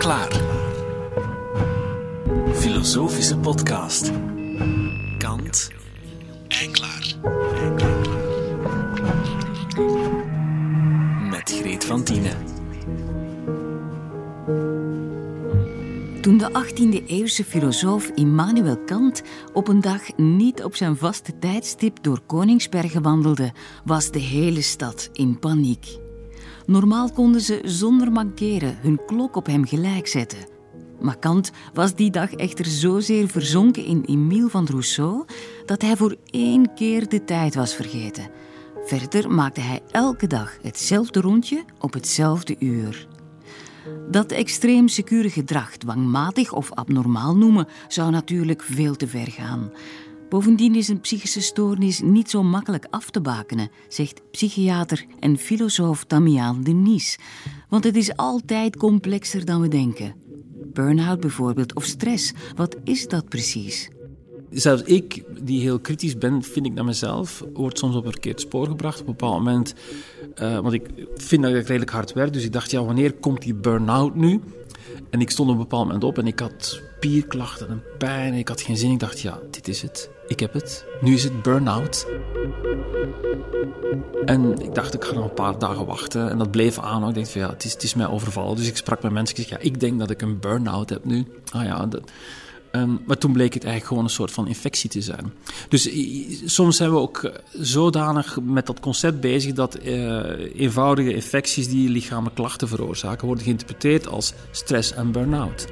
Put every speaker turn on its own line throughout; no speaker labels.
klaar. Filosofische podcast. Kant en klaar. Met Greet van Tienen.
Toen de 18e-eeuwse filosoof Immanuel Kant op een dag niet op zijn vaste tijdstip door Koningsbergen wandelde, was de hele stad in paniek. Normaal konden ze zonder mankeren hun klok op hem gelijk zetten. Maar Kant was die dag echter zozeer verzonken in Emile van Rousseau dat hij voor één keer de tijd was vergeten. Verder maakte hij elke dag hetzelfde rondje op hetzelfde uur. Dat extreem secure gedrag dwangmatig of abnormaal noemen zou natuurlijk veel te ver gaan. Bovendien is een psychische stoornis niet zo makkelijk af te bakenen, zegt psychiater en filosoof Damian Denis. Want het is altijd complexer dan we denken. Burnout bijvoorbeeld, of stress, wat is dat precies?
Zelfs ik, die heel kritisch ben, vind ik naar mezelf, word soms op een verkeerd spoor gebracht. Op een bepaald moment, uh, want ik vind dat ik redelijk hard werk, dus ik dacht, ja, wanneer komt die burn-out nu? En ik stond op een bepaald moment op en ik had spierklachten en pijn. En ik had geen zin. Ik dacht, ja, dit is het. Ik heb het. Nu is het burn-out. En ik dacht, ik ga nog een paar dagen wachten. En dat bleef aan. Ik dacht van, ja, het is, het is mij overvallen. Dus ik sprak met mensen. Ik zei, ja, ik denk dat ik een burn-out heb nu. Ah ja. Um, maar toen bleek het eigenlijk gewoon een soort van infectie te zijn. Dus soms zijn we ook zodanig met dat concept bezig dat uh, eenvoudige infecties die lichamelijke klachten veroorzaken, worden geïnterpreteerd als stress en burn-out.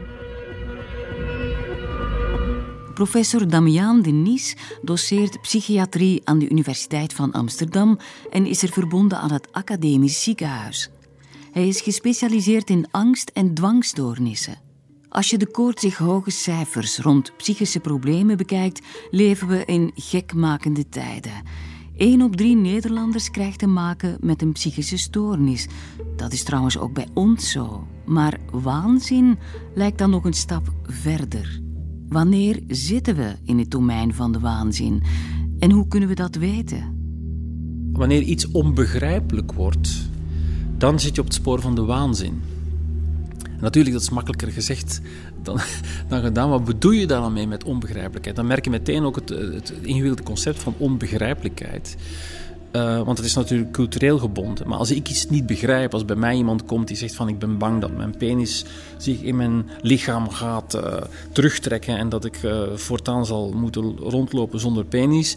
Professor Damian Denis doseert psychiatrie aan de Universiteit van Amsterdam en is er verbonden aan het Academisch Ziekenhuis. Hij is gespecialiseerd in angst- en dwangstoornissen. Als je de koortsig hoge cijfers rond psychische problemen bekijkt, leven we in gekmakende tijden. Eén op drie Nederlanders krijgt te maken met een psychische stoornis. Dat is trouwens ook bij ons zo. Maar waanzin lijkt dan nog een stap verder. Wanneer zitten we in het domein van de waanzin? En hoe kunnen we dat weten?
Wanneer iets onbegrijpelijk wordt, dan zit je op het spoor van de waanzin. natuurlijk, dat is makkelijker gezegd dan, dan gedaan. Wat bedoel je daar dan mee met onbegrijpelijkheid? Dan merk je meteen ook het, het ingewikkelde concept van onbegrijpelijkheid. Uh, want het is natuurlijk cultureel gebonden. Maar als ik iets niet begrijp, als bij mij iemand komt die zegt van ik ben bang dat mijn penis zich in mijn lichaam gaat uh, terugtrekken en dat ik uh, voortaan zal moeten rondlopen zonder penis.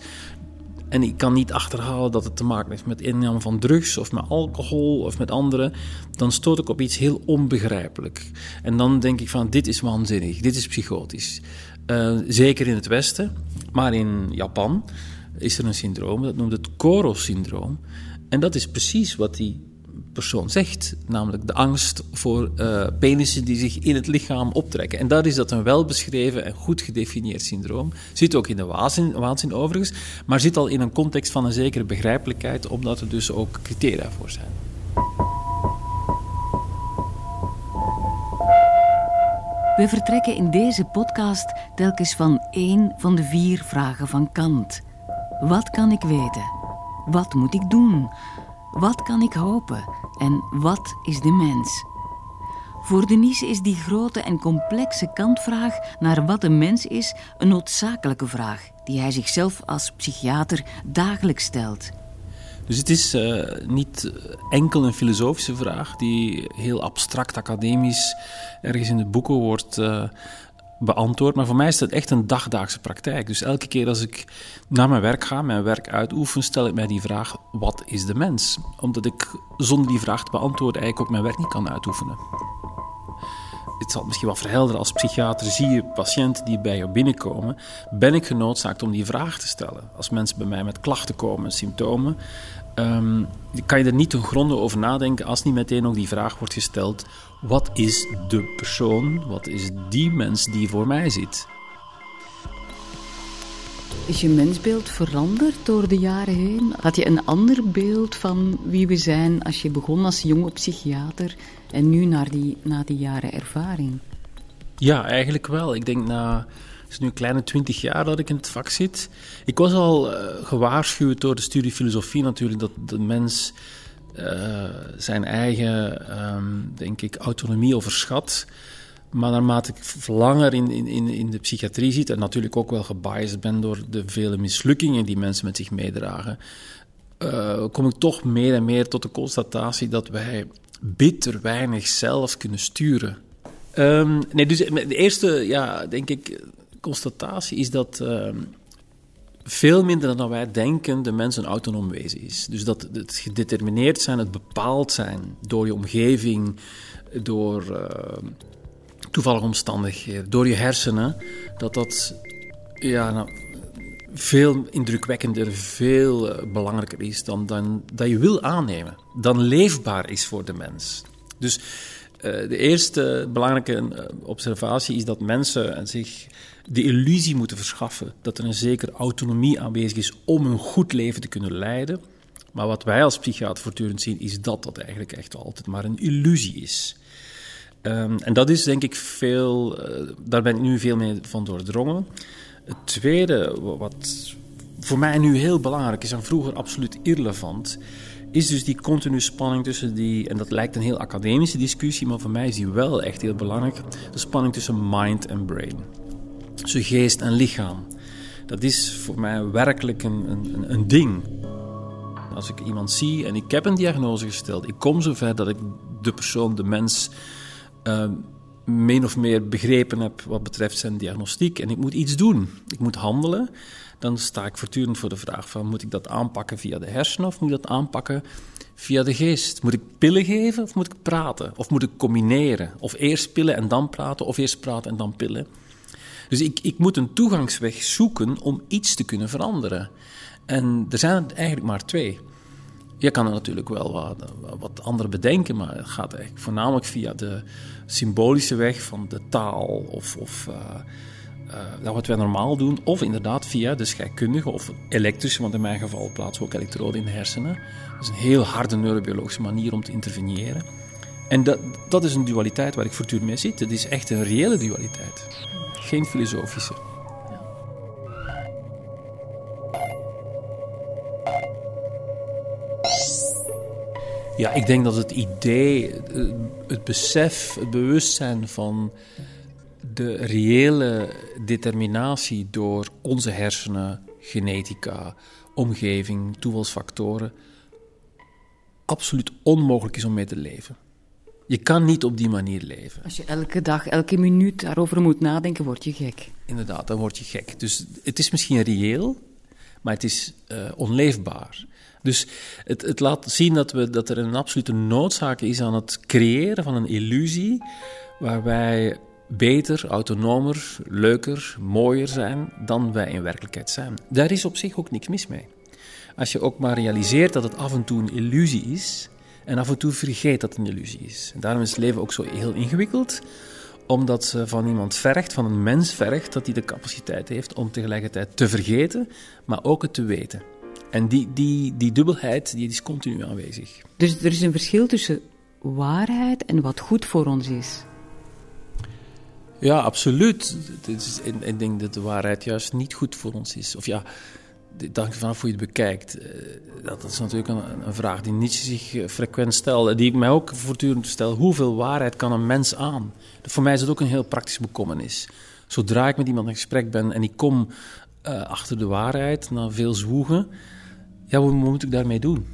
En ik kan niet achterhalen dat het te maken heeft met inname van drugs of met alcohol of met anderen. Dan stoot ik op iets heel onbegrijpelijk. En dan denk ik van dit is waanzinnig, dit is psychotisch. zeker in het Westen, maar in Japan is er een syndroom, dat noemt het Koro-syndroom. En dat is precies wat die persoon zegt, namelijk de angst voor uh, penissen die zich in het lichaam optrekken. En daar is dat een welbeschreven en goed gedefinieerd syndroom. Zit ook in de waanzin, waanzin overigens, maar zit al in een context van een zekere begrijpelijkheid, omdat er dus ook criteria voor zijn.
We vertrekken in deze podcast telkens van één van de vier vragen van Kant. Wat kan ik weten? Wat moet ik doen? Wat kan ik hopen? En wat is de mens? Voor Denise is die grote en complexe kantvraag naar wat een mens is een noodzakelijke vraag die hij zichzelf als psychiater dagelijks stelt.
Dus het is uh, niet enkel een filosofische vraag die heel abstract academisch ergens in de boeken wordt uh, beantwoord. Maar voor mij is dat echt een dagdaagse praktijk. Dus elke keer als ik naar mijn werk ga, mijn werk uitoefen, stel ik mij die vraag: wat is de mens? Omdat ik zonder die vraag te beantwoorden eigenlijk ook mijn werk niet kan uitoefenen. Het zal misschien wel verhelderen. Als psychiater zie je patiënten die bij jou binnenkomen. Ben ik genoodzaakt om die vraag te stellen? Als mensen bij mij met klachten komen, symptomen, um, kan je er niet ten gronde over nadenken als niet meteen ook die vraag wordt gesteld: wat is de persoon, wat is die mens die voor mij zit?
Is je mensbeeld veranderd door de jaren heen? Had je een ander beeld van wie we zijn als je begon als jonge psychiater en nu naar die, na die jaren ervaring?
Ja, eigenlijk wel. Ik denk na het is nu een kleine twintig jaar dat ik in het vak zit. Ik was al uh, gewaarschuwd door de studie filosofie natuurlijk dat de mens uh, zijn eigen, um, denk ik, autonomie overschat. Maar naarmate ik langer in, in, in de psychiatrie zit en natuurlijk ook wel gebiased ben door de vele mislukkingen die mensen met zich meedragen, uh, kom ik toch meer en meer tot de constatatie dat wij bitter weinig zelf kunnen sturen. Um, nee, dus de eerste, ja, denk ik, constatatie is dat uh, veel minder dan wij denken de mens een autonoom wezen is. Dus dat het gedetermineerd zijn, het bepaald zijn door je omgeving, door uh, toevallige omstandigheden, door je hersenen, dat dat ja, nou, veel indrukwekkender, veel eh, belangrijker is dan, dan dat je wil aannemen. Dan leefbaar is voor de mens. Dus uh, de eerste belangrijke eh, observatie is dat mensen zich de illusie moeten verschaffen dat er een zekere autonomie aanwezig is om een goed leven te kunnen leiden. Maar wat wij als psychiater voortdurend zien, is dat dat eigenlijk echt altijd maar een illusie is. Um, en dat is denk ik veel, uh, daar ben ik nu veel meer van doordrongen. Het tweede, wat voor mij nu heel belangrijk is en vroeger absoluut irrelevant, is dus die continue spanning tussen die, en dat lijkt een heel academische discussie, maar voor mij is die wel echt heel belangrijk, de spanning tussen mind en brain. Tussen geest en lichaam. Dat is voor mij werkelijk een, een, een ding. Als ik iemand zie en ik heb een diagnose gesteld, ik kom zover dat ik de persoon, de mens, uh, of meer begrepen heb wat betreft zijn diagnostiek en ik moet iets doen. Ik moet handelen. Dan sta ik voortdurend voor de vraag van moet ik dat aanpakken via de hersenen of moet ik dat aanpakken via de geest? Moet ik pillen geven of moet ik praten? Of moet ik combineren? Of eerst pillen en dan praten of eerst praten en dan pillen? Dus ik, ik moet een toegangsweg zoeken om iets te kunnen veranderen. En er zijn eigenlijk maar twee. Je kan er natuurlijk wel wat, andere bedenken, maar het gaat eigenlijk voornamelijk via de symbolische weg van de taal of, of uh, uh, wat wij normaal doen, of inderdaad via de scheikundige of elektrische, want in mijn geval plaatsen we ook elektroden in de hersenen. Dat is een heel harde neurobiologische manier om te interveneren. En dat, dat is een dualiteit waar ik voortdurend mee zit. Het is echt een reële dualiteit, geen filosofische. Ja, ik denk dat het idee, het besef, het bewustzijn van de reële determinatie door onze hersenen, genetica, omgeving, toevalsfactoren, absoluut onmogelijk is om mee te leven. Je kan niet op die manier leven.
Als je elke dag, elke minuut daarover moet nadenken, word je gek.
Inderdaad, dan word je gek. Dus het is misschien reëel, maar het is uh, onleefbaar. Dus het, het laat zien dat, we, dat er een absolute noodzaak is aan het creëren van een illusie waar wij beter, autonomer, leuker, mooier zijn dan wij in werkelijkheid zijn. Daar is op zich ook niks mis mee. Als je ook maar realiseert dat het af en toe een illusie is en af en toe vergeet dat het een illusie is. Daarom is het leven ook zo heel ingewikkeld, omdat ze van iemand vergt, van een mens vergt, dat hij de capaciteit heeft om tegelijkertijd te vergeten, maar ook het te weten. En die, die, die dubbelheid die is continu aanwezig.
Dus er is een verschil tussen waarheid en wat goed voor ons is.
Ja, absoluut. ik denk dat de waarheid juist niet goed voor ons is. Of ja, het hangt vanaf hoe je het bekijkt. Eh, dat is natuurlijk een, een vraag die Nietzsche zich eh, frequent stelt. En die ik mij ook voortdurend stel. Hoeveel waarheid kan een mens aan? Voor mij is het ook een heel praktisch bekommernis. Zodra ik met iemand in gesprek ben en ik kom uh, achter de waarheid, na veel zwoegen ja, wat moet ik daarmee doen?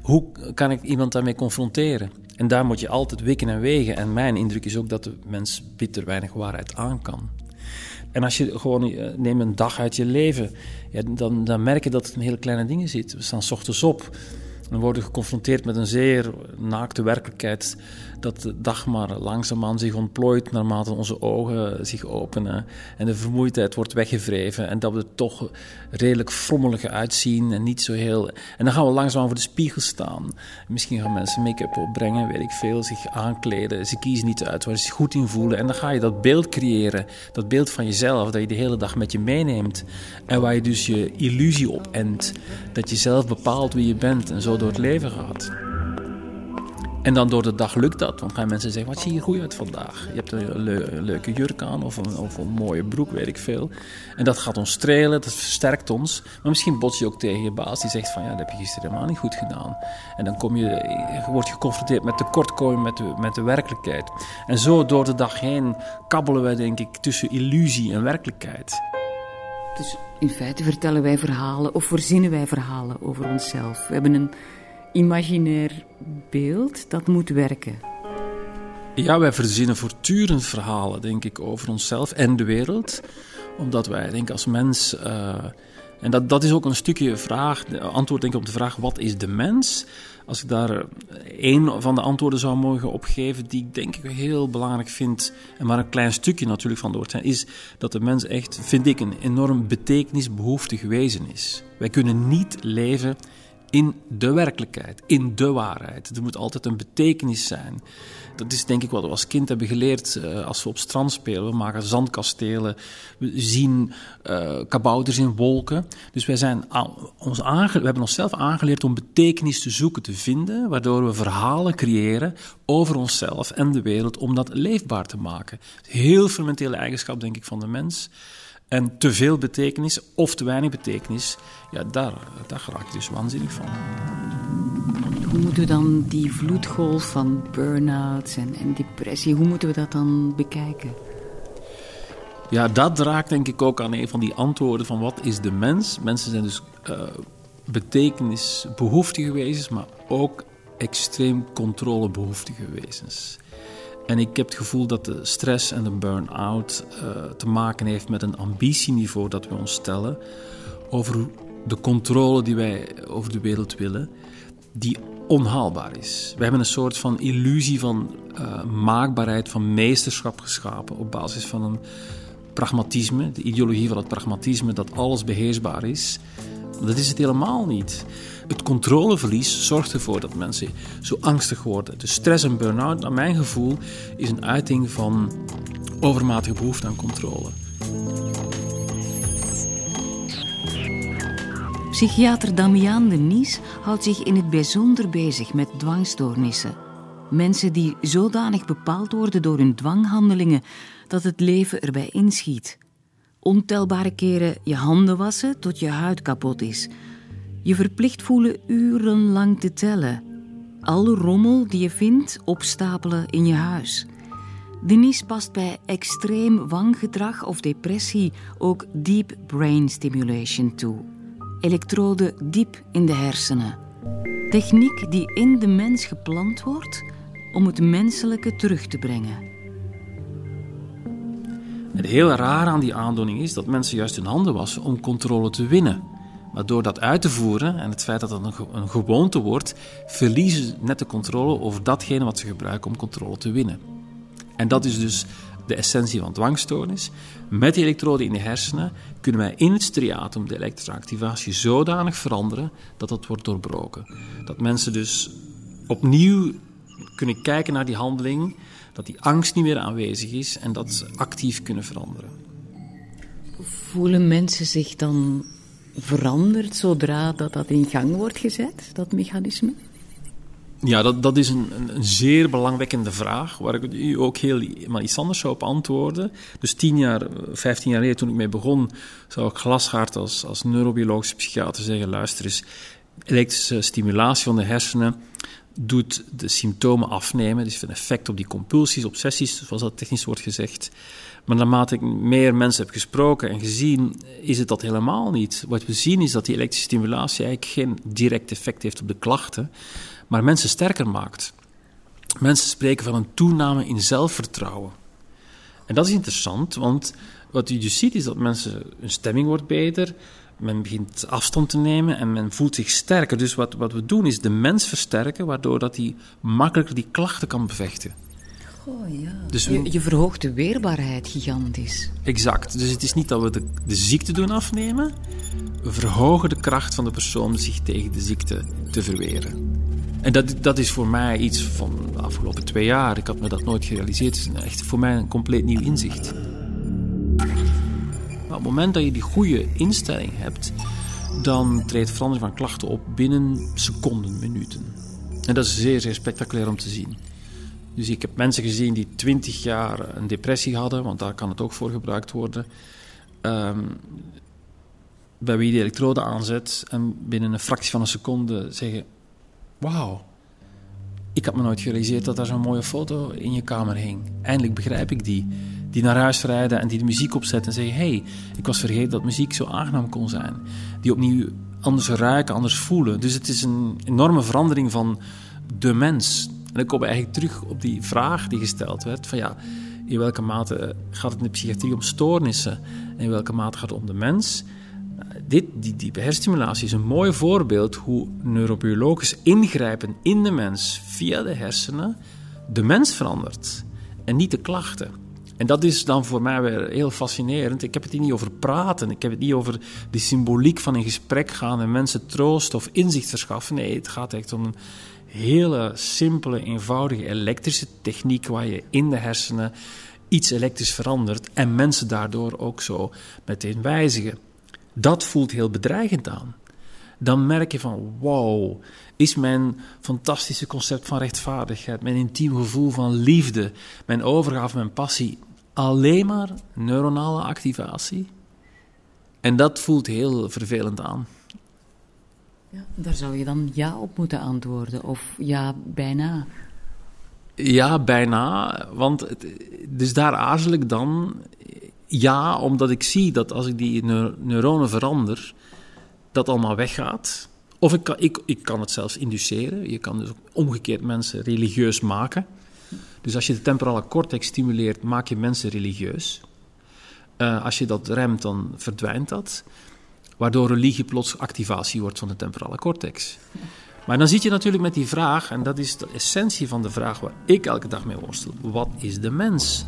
Hoe kan ik iemand daarmee confronteren? En daar moet je altijd wikken en wegen. En mijn indruk is ook dat de mens bitter weinig waarheid aan kan. En als je gewoon uh, neemt een dag uit je leven, ja, dan, dan merk je dat het in hele kleine dingen zit. We staan ochtends op en worden geconfronteerd met een zeer naakte werkelijkheid dat de dag maar langzaamaan zich ontplooit naarmate onze ogen zich openen en de vermoeidheid wordt weggevreven en dat we er toch redelijk frommelig uitzien en niet zo heel... En dan gaan we langzaam voor de spiegel staan. Misschien gaan mensen make-up opbrengen, weet ik veel, zich aankleden. Ze kiezen niet uit waar ze zich goed in voelen en dan ga je dat beeld creëren, dat beeld van jezelf dat je de hele dag met je meeneemt en waar je dus je illusie op endt, dat je zelf bepaalt wie je bent en zo door het leven gaat. En dan door de dag lukt dat. Dan gaan mensen zeggen, wat zie je goed uit vandaag? Je hebt een, leuke jurk aan of een, of een mooie broek, weet ik veel. En dat gaat ons strelen, dat versterkt ons. Maar misschien bots je ook tegen je baas die zegt van, ja, dat heb je gisteren helemaal niet goed gedaan. En dan kom je, je wordt geconfronteerd met tekortkoming met de, met de werkelijkheid. En zo door de dag heen kabbelen wij, denk ik, tussen illusie en werkelijkheid.
Dus in feite vertellen wij verhalen of verzinnen wij verhalen over onszelf. We hebben een imaginair beeld dat moet werken.
Ja, wij verzinnen voortdurend verhalen, denk ik, over onszelf en de wereld. Omdat wij, denk ik, als mens. Uh, en dat, dat is ook een stukje vraag, antwoord denk ik op de vraag: wat is de mens? Als ik daar één van de antwoorden zou mogen opgeven, die ik denk ik heel belangrijk vind, en maar een klein stukje natuurlijk van door zijn, is dat de mens echt, vind ik, een enorm betekenisbehoeftig wezen is. Wij kunnen niet leven in de werkelijkheid, in de waarheid. Er moet altijd een betekenis zijn. Dat is denk ik wat we als kind hebben geleerd uh, als we op strand spelen. We maken zandkastelen, we zien uh, kabouters in wolken. Dus wij zijn ons we hebben onszelf aangeleerd om betekenis te zoeken, te vinden, waardoor we verhalen creëren over onszelf en de wereld om dat leefbaar te maken. Heel fundamentele eigenschap, denk ik, van de mens. En te veel betekenis of te weinig betekenis, ja, daar, daar raak ik dus waanzinnig van.
Hoe moeten we dan die vloedgolf van burn-outs en, en depressie, hoe moeten we dat dan bekijken?
Ja, dat raakt denk ik ook aan een van die antwoorden van wat is de mens? Mensen zijn dus uh, betekenisbehoeftige wezens, maar ook extreem controlebehoeftige wezens. En ik heb het gevoel dat de stress en de burn-out uh, te maken heeft met een ambitieniveau dat we ons stellen over de controle die wij over de wereld willen, die onhaalbaar is. We hebben een soort van illusie van uh, maakbaarheid, van meesterschap geschapen op basis van een pragmatisme, de ideologie van het pragmatisme, dat alles beheersbaar is. Dat is het helemaal niet. Het controleverlies zorgt ervoor dat mensen zo angstig worden. De stress en burn-out, naar mijn gevoel, is een uiting van overmatige behoefte aan controle.
Psychiater Damian de Nies houdt zich in het bijzonder bezig met dwangstoornissen. Mensen die zodanig bepaald worden door hun dwanghandelingen dat het leven erbij inschiet. Ontelbare keren je handen wassen tot je huid kapot is. Je verplicht voelen urenlang te tellen. Alle rommel die je vindt opstapelen in je huis. Denise past bij extreem wanggedrag of depressie ook deep brain stimulation toe. Elektroden diep in de hersenen. Techniek die in de mens geplant wordt om het menselijke terug te brengen.
Het heel raar aan die aandoening is dat mensen juist hun handen wassen om controle te winnen. Maar door dat uit te voeren en het feit dat het een, gewoonte wordt, verliezen ze net de controle over datgene wat ze gebruiken om controle te winnen. En dat is dus de essentie van dwangstoornis. Met die elektroden in de hersenen kunnen wij in het striatum de elektrische activatie zodanig veranderen dat dat wordt doorbroken. Dat mensen dus opnieuw kunnen kijken naar die handeling, dat die angst niet meer aanwezig is en dat ze actief kunnen veranderen.
Voelen mensen zich dan veranderd zodra dat, dat in gang wordt gezet, dat mechanisme?
Ja, dat, dat is een, een, zeer belangwekkende vraag, waar ik u ook heel maar iets anders zou op antwoorden. Dus tien jaar, vijftien jaar geleden toen ik mee begon, zou ik glashard als, als neurobiologische psychiater zeggen, luister eens, elektrische stimulatie van de hersenen doet de symptomen afnemen, dus een effect op die compulsies, obsessies, zoals dat technisch wordt gezegd. Maar naarmate ik meer mensen heb gesproken en gezien, is het dat helemaal niet. Wat we zien is dat die elektrische stimulatie eigenlijk geen direct effect heeft op de klachten, maar mensen sterker maakt. Mensen spreken van een toename in zelfvertrouwen. En dat is interessant, want wat je dus ziet is dat mensen, hun stemming wordt beter, men begint afstand te nemen en men voelt zich sterker. Dus wat, wat we doen is de mens versterken, waardoor dat hij makkelijker die klachten kan bevechten.
Oh, ja. Dus je, je, verhoogt de weerbaarheid gigantisch.
Exact. Dus het is niet dat we de, de ziekte doen afnemen, we verhogen de kracht van de persoon zich tegen de ziekte te verweren. En dat, dat is voor mij iets van de afgelopen twee jaar. Ik had me dat nooit gerealiseerd. Het is echt voor mij een compleet nieuw inzicht. Maar op het moment dat je die goede instelling hebt, dan treedt verandering van klachten op binnen seconden, minuten. En dat is zeer, zeer spectaculair om te zien. Dus ik heb mensen gezien die 20 jaar een depressie hadden, want daar kan het ook voor gebruikt worden. Um, bij wie die elektrode aanzet en binnen een fractie van een seconde zeggen: Wauw, ik had me nooit gerealiseerd dat daar zo'n mooie foto in je kamer hing. Eindelijk begrijp ik die. Die naar huis rijden en die de muziek opzetten en zeggen: hey, ik was vergeten dat muziek zo aangenaam kon zijn. Die opnieuw anders ruiken, anders voelen. Dus het is een enorme verandering van de mens. En dan kom ik eigenlijk terug op die vraag die gesteld werd: van ja, in welke mate gaat het in de psychiatrie om stoornissen? En in welke mate gaat het om de mens? dit, die diepe hersenstimulatie is een mooi voorbeeld hoe neurobiologisch ingrijpen in de mens via de hersenen de mens verandert en niet de klachten. En dat is dan voor mij weer heel fascinerend. Ik heb het hier niet over praten, ik heb het niet over de symboliek van in gesprek gaan en mensen troost of inzicht verschaffen. Nee, het gaat echt om een hele simpele, eenvoudige elektrische techniek waar je in de hersenen iets elektrisch verandert en mensen daardoor ook zo meteen wijzigen dat voelt heel bedreigend aan. Dan merk je van, wow, is mijn fantastische concept van rechtvaardigheid, mijn intiem gevoel van liefde, mijn overgave, mijn passie, alleen maar neuronale activatie? En dat voelt heel vervelend aan.
Ja, daar zou je dan ja op moeten antwoorden, of ja, bijna.
Ja, bijna. Want dus daar aarzel ik dan ja, omdat ik zie dat als ik die neuronen verander, dat allemaal weggaat. Of ik kan, ik, ik kan het zelfs induceren. Je kan dus omgekeerd mensen religieus maken. Dus als je de temporale cortex stimuleert, maak je mensen religieus. Uh, als je dat remt, dan verdwijnt dat. Waardoor religie plots activatie wordt van de temporale cortex. Maar dan zit je natuurlijk met die vraag, en dat is de essentie van de vraag waar ik elke dag mee worstel: wat is de mens?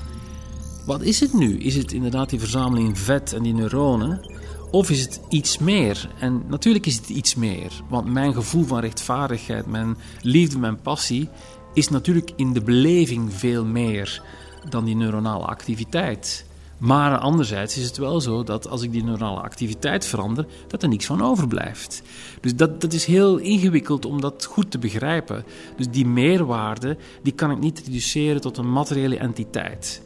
Wat is het nu? Is het inderdaad die verzameling vet en die neuronen? Of is het iets meer? En natuurlijk is het iets meer. Want mijn gevoel van rechtvaardigheid, mijn liefde, mijn passie, is natuurlijk in de beleving veel meer dan die neuronale activiteit. Maar anderzijds is het wel zo dat als ik die neurale activiteit verander, dat er niks van overblijft. Dus dat, dat is heel ingewikkeld om dat goed te begrijpen. Dus die meerwaarde, die kan ik niet reduceren tot een materiële entiteit.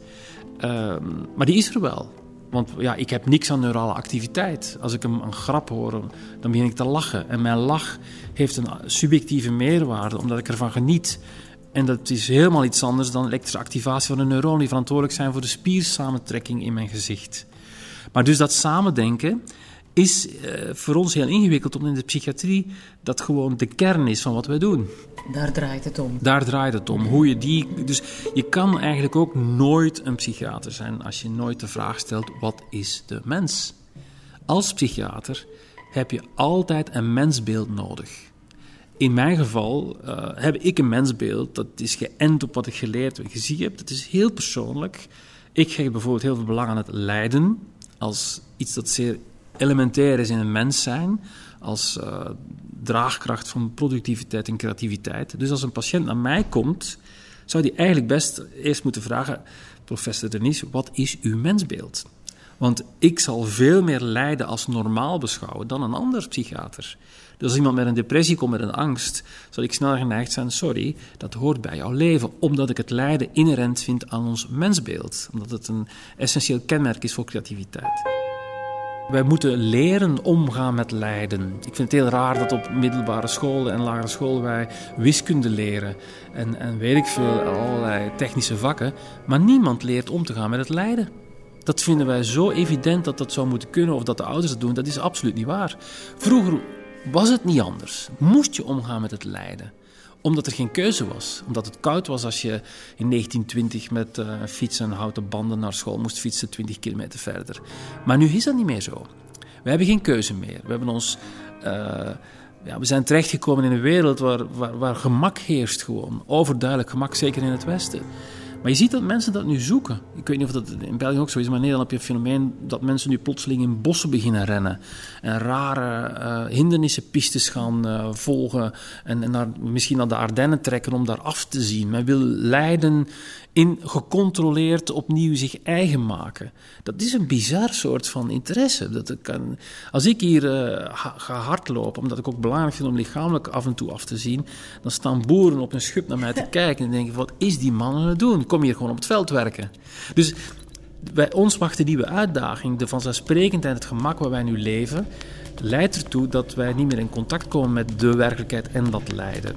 Ehm, maar die is er wel. Want ja, ik heb niks aan neurale activiteit. Als ik een, een grap hoor, dan begin ik te lachen. En mijn lach heeft een subjectieve meerwaarde, omdat ik ervan geniet. En dat is helemaal iets anders dan elektrische activatie van de neuronen die verantwoordelijk zijn voor de spiersamentrekking in mijn gezicht. Maar dus dat samendenken is uh, voor ons heel ingewikkeld, omdat in de psychiatrie dat gewoon de kern is van wat wij doen.
Daar draait het om.
Daar draait het om. Hoe je die, dus je kan eigenlijk ook nooit een psychiater zijn als je nooit de vraag stelt: wat is de mens? Als psychiater heb je altijd een mensbeeld nodig. In mijn geval uh, heb ik een mensbeeld dat is geënt op wat ik geleerd en gezien heb. Dat is heel persoonlijk. Ik geef bijvoorbeeld heel veel belang aan het lijden als iets dat zeer elementair is in een mens zijn als uh, draagkracht van productiviteit en creativiteit. Dus als een patiënt naar mij komt, zou die eigenlijk best eerst moeten vragen: Professor Denis, wat is uw mensbeeld? Want ik zal veel meer lijden als normaal beschouwen dan een ander psychiater. Dus als iemand met een depressie komt met een angst, zal ik sneller geneigd zijn: sorry, dat hoort bij jouw leven. Omdat ik het lijden inherent vind aan ons mensbeeld. Omdat het een essentieel kenmerk is voor creativiteit. Wij moeten leren omgaan met lijden. Ik vind het heel raar dat op middelbare scholen en lagere scholen wij wiskunde leren en, en weet ik veel, allerlei technische vakken, maar niemand leert om te gaan met het lijden. Dat vinden wij zo evident dat dat zou moeten kunnen of dat de ouders het doen. Dat is absoluut niet waar. Vroeger was het niet anders. Moest je omgaan met het lijden omdat er geen keuze was. Omdat het koud was als je in 1920 met uh, fietsen en houten banden naar school moest fietsen 20 kilometer verder. Maar nu is dat niet meer zo. We hebben geen keuze meer. We, hebben ons, uh, ja, we zijn terechtgekomen in een wereld waar, waar, waar gemak heerst gewoon. Overduidelijk gemak, zeker in het Westen. Maar je ziet dat mensen dat nu zoeken. Ik weet niet of dat in België ook zo is, maar in Nederland heb je een fenomeen dat mensen nu plotseling in bossen beginnen rennen. En rare uh, hindernissenpistes gaan uh, volgen. En, en naar, misschien naar de Ardennen trekken om daar af te zien. Men wil lijden in gecontroleerd opnieuw zich eigen maken. Dat is een bizar soort van interesse. Dat kan, als ik hier uh, ga hardlopen, omdat ik ook belangrijk vind om lichamelijk af en toe af te zien, dan staan boeren op een schub naar mij te kijken en denken: wat is die man aan het doen? Kom hier gewoon op het veld werken. Dus bij ons wacht de nieuwe uitdaging, de vanzelfsprekendheid, het gemak waar wij nu leven, leidt ertoe dat wij niet meer in contact komen met de werkelijkheid en dat lijden.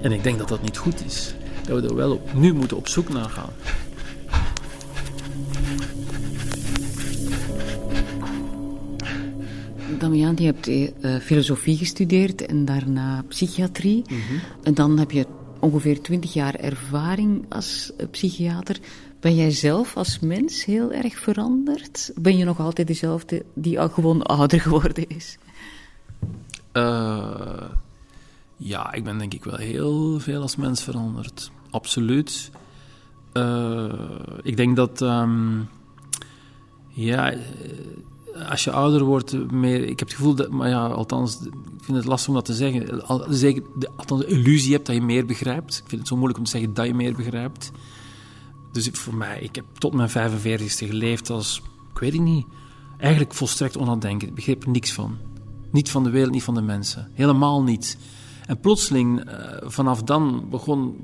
En ik denk dat dat niet goed is dat we er wel op, nu moeten op zoek naar gaan.
Damian, je hebt uh, filosofie gestudeerd en daarna psychiatrie. Mhm. En dan heb je ongeveer twintig jaar ervaring als uh, psychiater. Ben jij zelf als mens heel erg veranderd? Ben je nog altijd dezelfde die al gewoon ouder geworden is?
Uh, ja, ik ben denk ik wel heel veel als mens veranderd. Absoluut. Uh, ik denk dat, um, ja, als je ouder wordt, meer. Ik heb het gevoel dat, maar ja, althans, ik vind het lastig om dat te zeggen. Al, zeker, de, althans, de illusie hebt dat je meer begrijpt. Ik vind het zo moeilijk om te zeggen dat je meer begrijpt. Dus voor mij, ik heb tot mijn 45ste geleefd als, ik weet het niet, eigenlijk volstrekt onnadenkend. Ik begreep er niks van. Niet van de wereld, niet van de mensen. Helemaal niet. En plotseling, uh, vanaf dan begon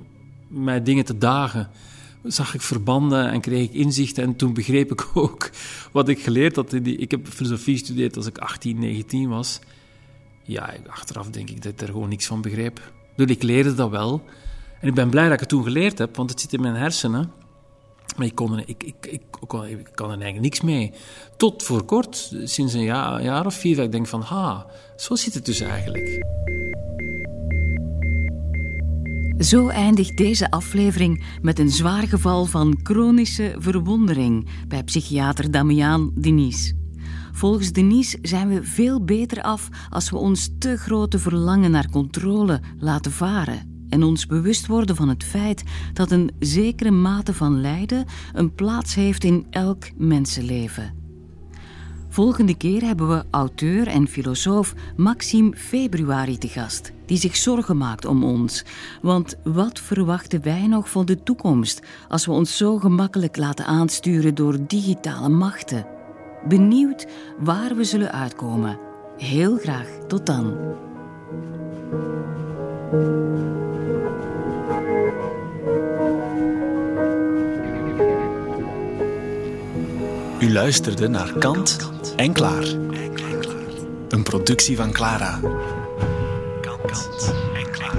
mij dingen te dagen. Zag ik verbanden en kreeg ik inzichten. En toen begreep ik ook wat ik geleerd had. Ik heb filosofie gestudeerd als ik 18, 19 was. Ja, achteraf denk ik dat ik er gewoon niks van begreep. Dus ik leerde dat wel. En ik ben blij dat ik het toen geleerd heb, want het zit in mijn hersenen. Maar ik, kon er, ik, ik, ik, er eigenlijk niks mee. Tot voor kort, sinds een jaar, jaar of vier, dat ik denk van... Ha, zo zit het dus eigenlijk.
Zo eindigt deze aflevering met een zwaar geval van chronische verwondering bij psychiater Damian Denis. Volgens Denis zijn we veel beter af als we ons te grote verlangen naar controle laten varen en ons bewust worden van het feit dat een zekere mate van lijden een plaats heeft in elk mensenleven. Volgende keer hebben we auteur en filosoof Maxime Februari te gast, die zich zorgen maakt om ons. Want wat verwachten wij nog van de toekomst als we ons zo gemakkelijk laten aansturen door digitale machten? Benieuwd waar we zullen uitkomen. Heel graag tot dan.
U luisterde naar Kant en Klaar. Een productie van Clara. Kant en Klaar.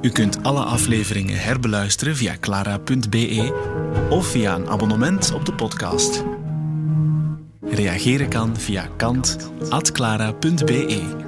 U kunt alle afleveringen herbeluisteren via clara.be of via een abonnement op de podcast. Reageren kan via kant.clara.be.